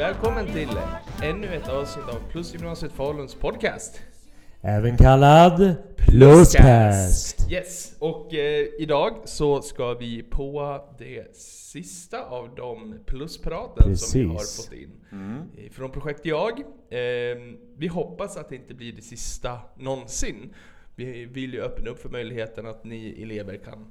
Välkommen till ännu ett avsnitt av Plusgymnasiet Faluns podcast. Även kallad Pluscast. Yes, och eh, idag så ska vi på det sista av de pluspraten som vi har Precis. fått in eh, från projekt Jag. Eh, vi hoppas att det inte blir det sista någonsin. Vi vill ju öppna upp för möjligheten att ni elever kan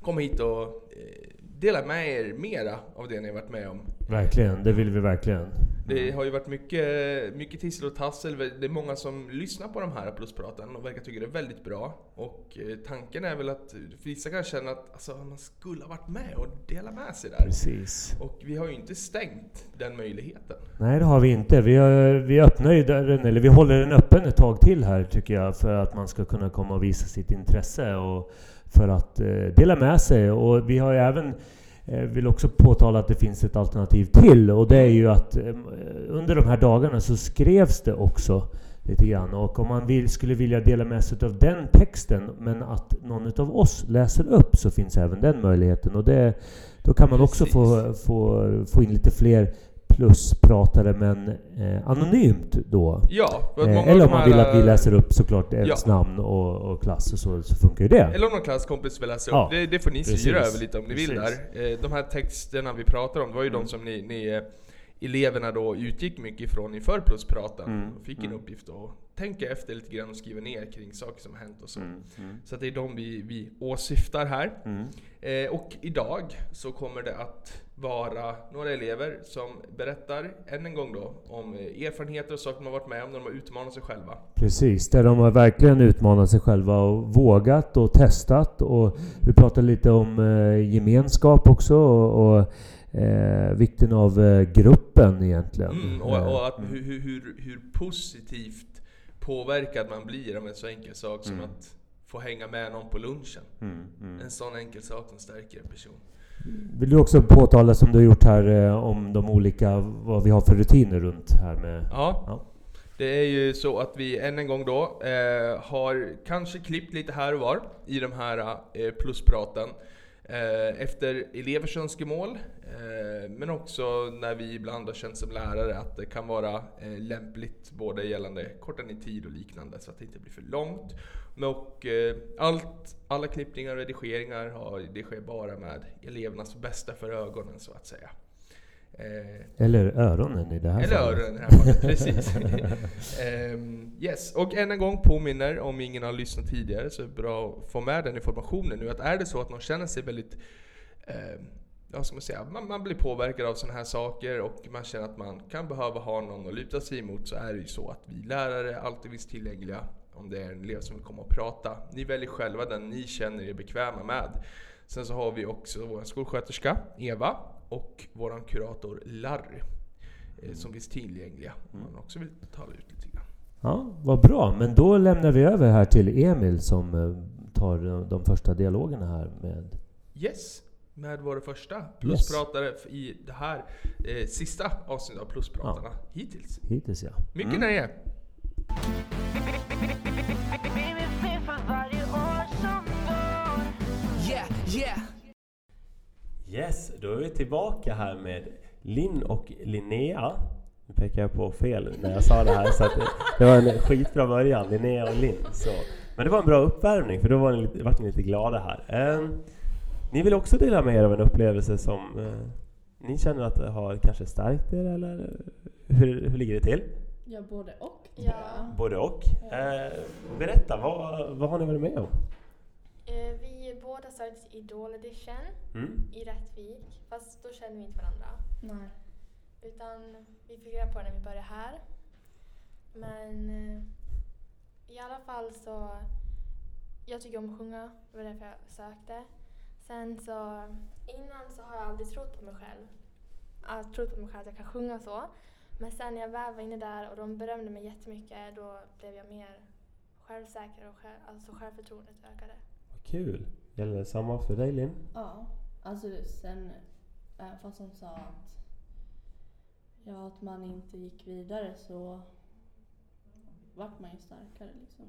komma hit och eh, dela med er mera av det ni har varit med om. Verkligen, det vill vi verkligen. Det har ju varit mycket, mycket tissel och tassel. Det är många som lyssnar på de här pluspraten och verkar tycka det är väldigt bra. Och eh, tanken är väl att vissa kan känna att alltså, man skulle ha varit med och dela med sig där. Precis. Och vi har ju inte stängt den möjligheten. Nej, det har vi inte. Vi, har, vi öppnar ju dörren, eller vi håller den öppen ett tag till här tycker jag, för att man ska kunna komma och visa sitt intresse och för att eh, dela med sig. Och vi har även eh, vill också påtala att det finns ett alternativ till. Och det är ju att eh, under de här dagarna så skrevs det också lite grann. Och om man vill, skulle vilja dela med sig av den texten men att någon av oss läser upp så finns även den möjligheten. Och det, då kan man också få, få, få in lite fler pluspratare men eh, anonymt då. Ja, Eh, eller om man vill att vi läser upp såklart ens Ja. namn och, och klass och så, så funkar ju det. Eller om någon klasskompis vill läsa upp. Ja, det, det får ni precis. styra över lite om ni vill Precis. där. Eh, De här texterna vi pratar om, det var ju Mm. de som ni, ni eh, eleverna då utgick mycket ifrån inför pluspraten. Mm, Och fick en mm. uppgift att tänka efter lite grann och skriva ner kring saker som hänt och så. Mm, mm, Så det är de vi, vi åsyftar här. mm. Eh, och idag så kommer det att vara några elever som berättar, än en gång då, om eh, erfarenheter och saker har varit med om när de har utmanat sig själva. Precis, där de har verkligen utmanat sig själva och vågat och testat. Och vi pratade lite om eh, gemenskap också och, och eh, vikten av eh, gruppen egentligen. Mm, och, och att, Mm. hur, hur, hur, hur positivt påverkad man blir av en så enkel sak som Mm. att få hänga med någon på lunchen. Mm, mm. En sån enkel sak som stärker en person. Vill du också påtala som du har gjort här eh, om de olika, vad vi har för rutiner runt här med... Ja. Ja. Det är ju så att vi än en gång då eh, har kanske klippt lite här och var i de här eh, pluspraten. Eh, efter elevers önskemål, eh, men också när vi ibland har känt som lärare att det kan vara eh, lämpligt både gällande kortare tid och liknande så att det inte blir för långt. Och, allt, alla klippningar och redigeringar har, det sker bara med elevernas bästa för ögonen så att säga. Eh, Eller öronen i det här eller fallet. öronen i det här fallet, precis. Ehm, yes, och än en gång påminner, om ingen har lyssnat tidigare, så är det bra att få med den informationen nu, att är det så att någon känner sig väldigt, eh, ja ska man säga, man, man blir påverkad av sådana här saker och man känner att man kan behöva ha någon att luta sig emot, så är det ju så att vi lärare alltid finns tillgängliga om det är en elev som vill komma och prata. Ni väljer själva den ni känner er bekväma med. Sen så har vi också vår skolsköterska Eva och vår kurator Larry eh, som finns tillgängliga om man också vill tala ut lite grann. Ja, vad bra. Men då lämnar vi över här till Emil som eh, tar de- första dialogerna här med... Yes, med vår första pluspratare f- i det här eh, sista avsnittet av Pluspratarna hittills. Hittills ja. Mycket Mm. nöje! Vi vill Yes, då är vi tillbaka här med Linn och Linnea. Nu pekar jag på fel när jag sa det här, så det, det var en skitbra början, Linnea och Linn. Så. Men det var en bra uppvärmning, för då var ni, vart ni lite glada här. Ehm, ni vill också dela med er av en upplevelse som eh, ni känner att det har kanske stärkt er, eller hur, hur ligger det till? Ja, både och. Ja. Både och. Eh, berätta, vad, vad har ni varit med om? Till Idol Edition Mm? i Rättvik, fast då kände vi inte varandra. Nej. Utan vi fick reda på det när vi började här. Men eh, i alla fall så, jag tycker om att sjunga, det var därför jag sökte. Sen så, innan så har jag aldrig trott på mig själv. Jag har trott på mig själv att jag kan sjunga så. Men sen när jag väl var inne där och de berömde mig jättemycket, då blev jag mer självsäker och själv, alltså självförtroendet ökade. Vad kul! Gäller det samma för dig Linn? Ja, alltså sen, även fast de sa att, ja, att man inte gick vidare så vart man ju starkare liksom.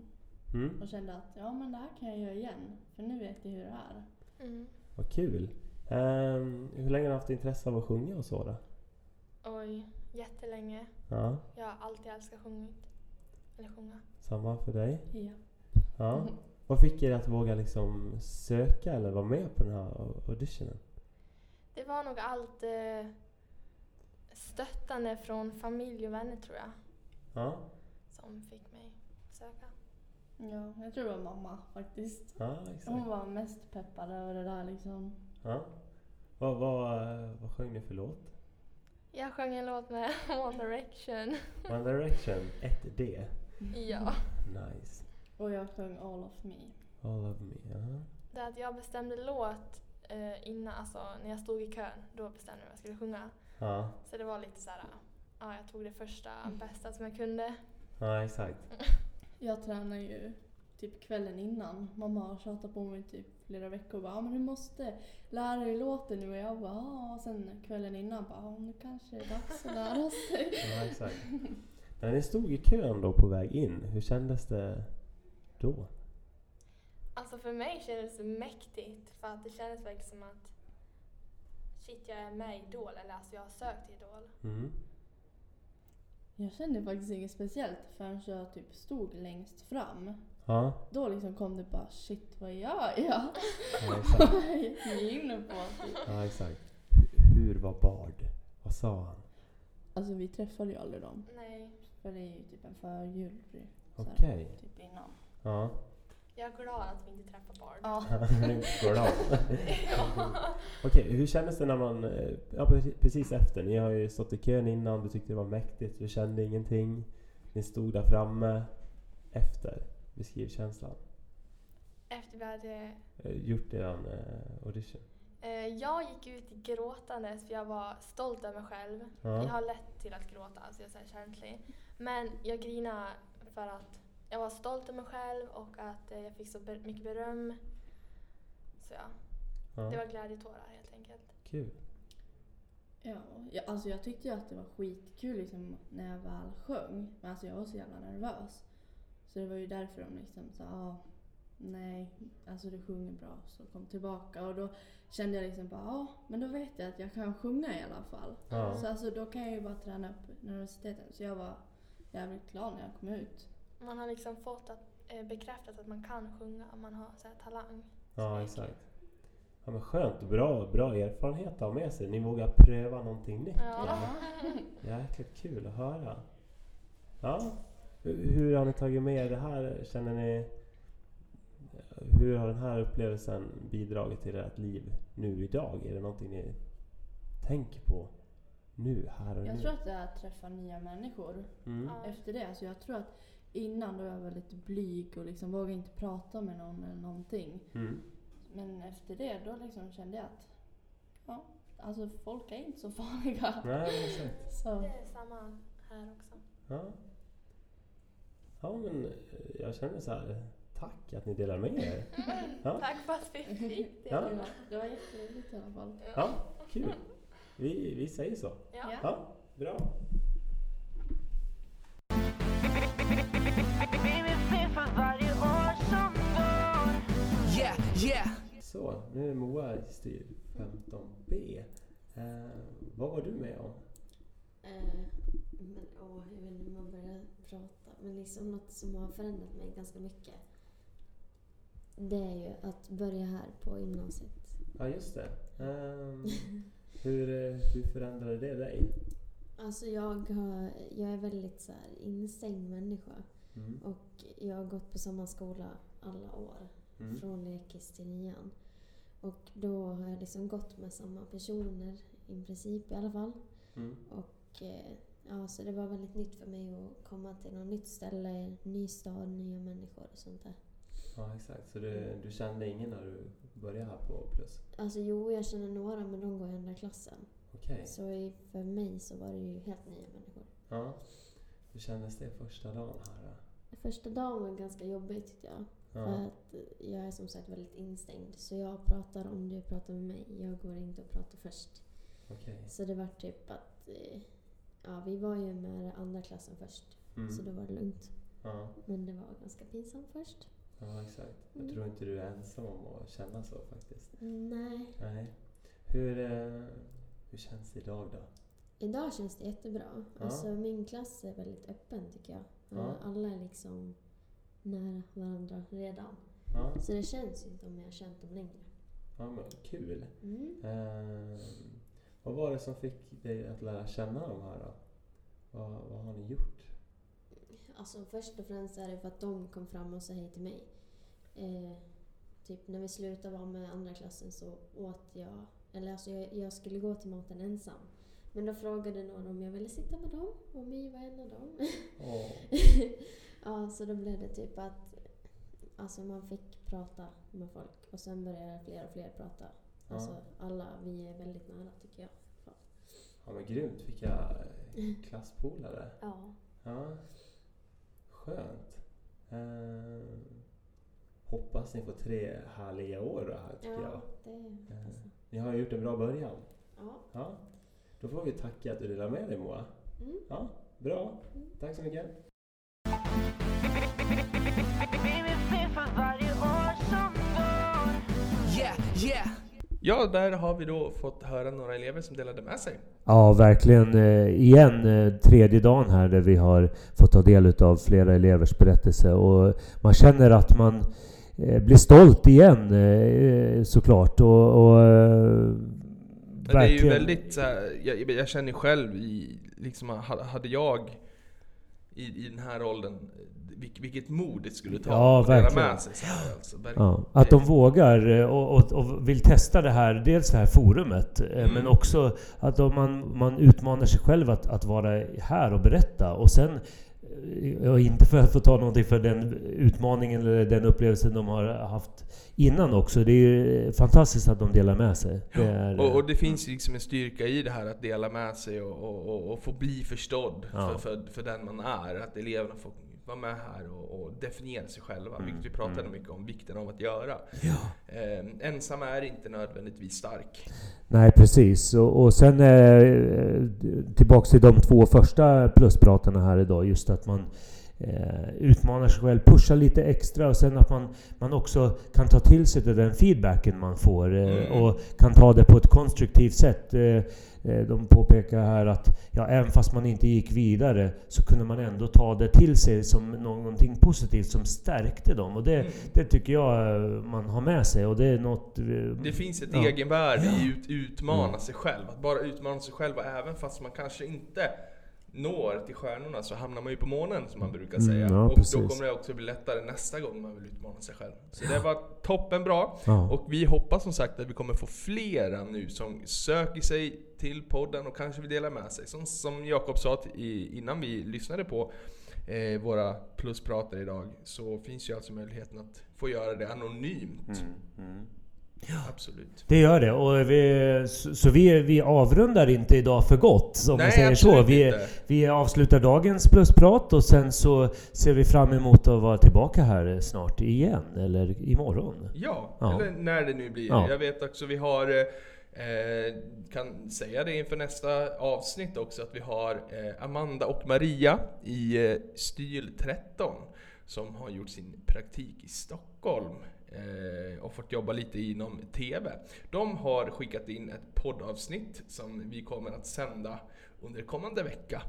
Mm? Och kände att ja men det här kan jag göra igen, för nu vet jag hur det är. Mm. Vad kul! Ehm, hur länge har du haft intresse av att sjunga och så då? Oj, jättelänge. Ja, Jag har alltid älskat sjungit. Eller sjunga. samma för dig? Ja. Ja. Vad fick er att våga liksom söka eller vara med på den här auditionen? Det var nog allt eh, stöttande från familj och vänner tror jag. Ja, Som fick mig söka. ja, jag tror det var mamma faktiskt. ja Hon exakt. var mest peppad över det där liksom. Ja. Vad, vad, vad sjöng ni för låt? Jag sjöng en låt med One Direction. One Direction 1D. ja. Nice. Och jag sjöng All of me. All of me. Ja. Det att jag bestämde låt eh, innan, alltså när jag stod i kön, då bestämde jag vad jag skulle sjunga. Ja, Så det var lite så här, ja jag tog det första bästa som jag kunde. ja exakt. Jag tränar ju typ kvällen innan. Mamma har tjatat på mig typ flera veckor och bara ah, men du måste lära dig låten nu och jag bara ah. och sen kvällen innan bara ah, nu kanske det är dags att lära sig. Ja, exakt. När ni stod i kön då på väg in, hur kändes det då? Alltså för mig kändes det mäktigt för att det kändes verkligen som att shit jag är med i Idol eller alltså jag har sökt Idol. Mm. Jag kände faktiskt inget speciellt förrän jag typ stod längst fram. Ja, Då liksom kom det bara shit vad gör jag? ja exakt. Vad är jag inne på? Typ. Ja, exakt. H- Hur var Bard? Vad sa han? Alltså vi träffade ju aldrig dem. Nej, För det är ju typ en förjury. Okej. Typ innan. Ja. jag är glad att vi inte träffar Bard. Ja. Det av? Okej, hur kändes det när man... eh, Ja, precis- efter. Ni har ju stått i kön innan, du tyckte det var mäktigt, du kände ingenting. Ni stod där framme. Efter. Beskriv känslan. Efter vi hade Eh, Gjort eran eh, audition. Jag gick ut gråtandes för jag var stolt över mig själv. Ja. Jag har lätt till att gråta, alltså jag är så här känslig. Men jag grinade för att jag var stolt över mig själv och att eh, jag fick så mycket beröm. Så ja, det Ja. var glädjetårar helt enkelt. Kul. Ja, jag, alltså jag tyckte ju att det var skitkul liksom när jag väl sjöng. Men alltså jag var så jävla nervös. Så det var ju därför de liksom sa ah, nej, alltså du sjunger bra så kom tillbaka. Och då kände jag liksom bara ja, men då vet jag att jag kan sjunga i alla fall. Ja. Så alltså då kan jag ju bara träna upp nervositeten. Så jag var jävligt glad när jag kom ut. Man har liksom fått att, eh, bekräftat att man kan sjunga, man har så här, talang. Ja, exakt. Ja, men skönt. Bra, bra erfarenhet att ha med sig. Ni vågar pröva någonting nytt. Ja. Jäkligt kul att höra. Ja. Hur har ni tagit med er det här? Känner ni... Hur har den här upplevelsen bidragit till ert liv nu idag? Är det någonting ni tänker på nu, här och Jag nu? tror att det är att träffa nya människor. Mm. Efter det. Alltså jag tror att innan då var jag väldigt blyg och liksom vågade inte prata med någon eller någonting. Mm. Men efter det då liksom kände jag att ja, alltså folk är inte så farliga. Nej, exakt. Så Det är samma här också. Ja. Ja, men eh, jag känner så här. Tack att ni delar med er. Ja. Tack för att vi fick det. Ja. det var jätteroligt i alla fall. Ja, kul. Vi, vi säger så. Ja. Ja, bra. Yeah, yeah! Så, nu är Moa i styr 15B. Eh, vad var du med om? Eh, men åh, jag vet inte hur man börjar prata. Men liksom något som har förändrat mig ganska mycket. Det är ju att börja här på gymnasiet. Ja, just det. Ehm, hur, eh, hur förändrade det dig? Alltså jag, har, jag är väldigt så här instängd människa. Mm. Och jag har gått på samma skola alla år. Mm. Från lekis till nian. Och då har jag liksom gått med samma personer i princip i alla fall. Mm. Och eh, ja, så det var väldigt nytt för mig att komma till något nytt ställe, ny stad, nya människor och sånt där. Ja, exakt. Så du, du kände ingen när du började här på Plus? Alltså jo, jag känner några men de går i andra klassen. Okej. Så i, för mig så var det ju helt nya människor. Ja. Hur kändes det första dagen här? då? Första dagen var ganska jobbig tyckte jag. För Ja. att eh, jag är som sagt väldigt instängd. Så jag pratar om du pratar med mig. Jag går inte och pratar först. Okej. Så det var typ att... Eh, ja, vi var ju med andra klassen först. Mm. Så då var det lugnt. Ja. Men det var ganska pinsamt först. ja, exakt. Jag Mm. tror inte du är ensam om att känna så faktiskt. Nej. Nej. Hur, eh, hur känns det idag då? Idag känns det jättebra. Ja. Alltså, min klass är väldigt öppen tycker jag. Ja. Alla är liksom nära varandra redan. Ja, Så det känns ju som jag har känt dem längre. ja men kul. Mm. Eh, vad var det som fick dig att lära känna de här då? Vad, vad har ni gjort? Alltså först och främst är det för att de kom fram och sa hej till mig. Eh, typ när vi slutade vara med andra klassen så åt jag, eller alltså jag, jag skulle gå till maten ensam. Men då frågade någon om jag ville sitta med dem och My var en av dem. Åh, ja, så då blev det typ att alltså man fick prata med folk och sen började fler och fler prata. Ja. Alltså alla, vi är väldigt nära tycker jag. ja men grymt, vilka klasspolare. Ja. Ja, skönt. Eh, hoppas ni får tre härliga år då här tycker jag. Ja, det Eh, alltså. ni har gjort en bra början. Ja. Ja. Då får vi tacka att du delade med dig Moa. Mm. Ja, bra. Tack så mycket. Ja, där har vi då fått höra några elever som delade med sig. Ja, verkligen. eh, Igen, eh, tredje dagen här där vi har fått ta del av flera elevers berättelse. Och man känner att man eh, blir stolt igen eh, såklart. Och, och, eh, Men det är ju väldigt så här, jag, jag känner själv i, liksom, ha- hade jag i, i den här åldern, vilk, vilket mod det skulle ta Ja, att verkligen. med sig. Här, alltså. Ja, att de vågar eh, och, och, och vill testa det här, dels det här forumet, eh, Mm. men också att man, man utmanar sig själv att, att vara här och berätta. Och sen, och inte för att få ta någonting för den utmaningen eller den upplevelsen de har haft innan också. Det är ju fantastiskt att de delar med sig. Det är, Och, och det finns liksom en styrka i det här att dela med sig och, och, och, och få bli förstådd Ja. för, för, för den man är. Att eleverna får vara med här och, och definiera sig själva, Mm, vilket vi pratade mycket om vikten av att göra. Eh, ensam är inte nödvändigtvis stark. Nej, precis. Och, och sen eh, tillbaks till de två första pluspratarna här idag. Just att man eh, utmanar sig själv, pushar lite extra och sen att man, man också kan ta till sig den feedbacken man får eh, Mm. och kan ta det på ett konstruktivt sätt. Eh, eh, de påpekar här att ja, även fast man inte gick vidare så kunde man ändå ta det till sig som någonting positivt som stärkte dem. Och det, Mm. det tycker jag eh, man har med sig. Och det är något... Det finns ett Ja. egenvärde i att utmana Mm. sig själv. Att bara utmana sig själv även fast man kanske inte når till stjärnorna så hamnar man ju på månen som man brukar Mm, säga. ja, och precis. då kommer det också bli lättare nästa gång man vill utmana sig själv. Så det var toppen bra. Ja. Och vi hoppas som sagt att vi kommer få flera nu som söker sig till podden och kanske vill dela med sig. Som, som Jakob sa i, innan vi lyssnade på eh, våra plusprater idag så finns ju alltså möjligheten att få göra det anonymt. Mm. Absolut. Det gör det. Och vi, så vi, vi avrundar inte idag för gott, Nej, vi säger så. Vi, inte. vi avslutar dagens plusprat och sen så ser vi fram emot att vara tillbaka här snart igen, eller imorgon. Ja, Ja. eller när det nu blir. Ja. Jag vet också vi har, eh, kan säga det inför nästa avsnitt också, att vi har eh, Amanda och Maria i eh, Styl 13 som har gjort sin praktik i Stockholm och fått jobba lite inom TV. De har skickat in ett poddavsnitt som vi kommer att sända under kommande vecka.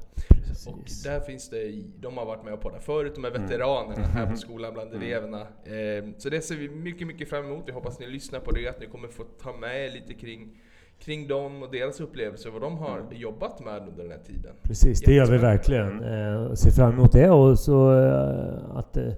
Och där finns det, de har varit med och poddat förut, de är veteranerna här på skolan bland eleverna. Eh, så det ser vi mycket, mycket fram emot. Vi hoppas ni lyssnar på det, att ni kommer få ta med er lite kring, kring dem och deras upplevelser, vad de har jobbat med under den här tiden. Precis, det gör vi verkligen. Eh, ser fram emot det och så eh, att, eh,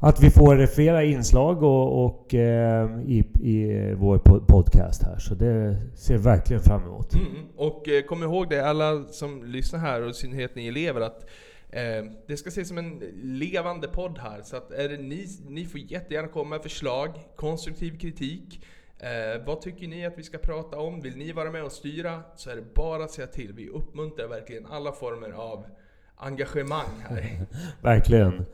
att vi får flera inslag och, och eh, i, i vår po- podcast här. Så det ser vi verkligen fram emot. Mm. Och eh, kom ihåg det, alla som lyssnar här och i synnerhet ni elever, att eh, det ska ses som en levande podd här. Så att är det ni, ni får jättegärna komma med förslag, konstruktiv kritik. Eh, vad tycker ni att vi ska prata om? Vill ni vara med och styra? Så är det bara att säga till. Vi uppmuntrar verkligen alla former av engagemang här. Verkligen.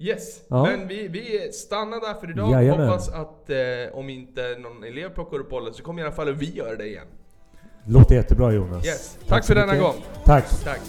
Yes, Ja. men vi, vi stannar där för idag. Jajamän. Hoppas att eh, om inte någon elev plockar upp bollen så kommer i alla fall vi göra det igen. Låter jättebra Jonas. Yes. Tack för så denna mycket. gång. Tack. Tack.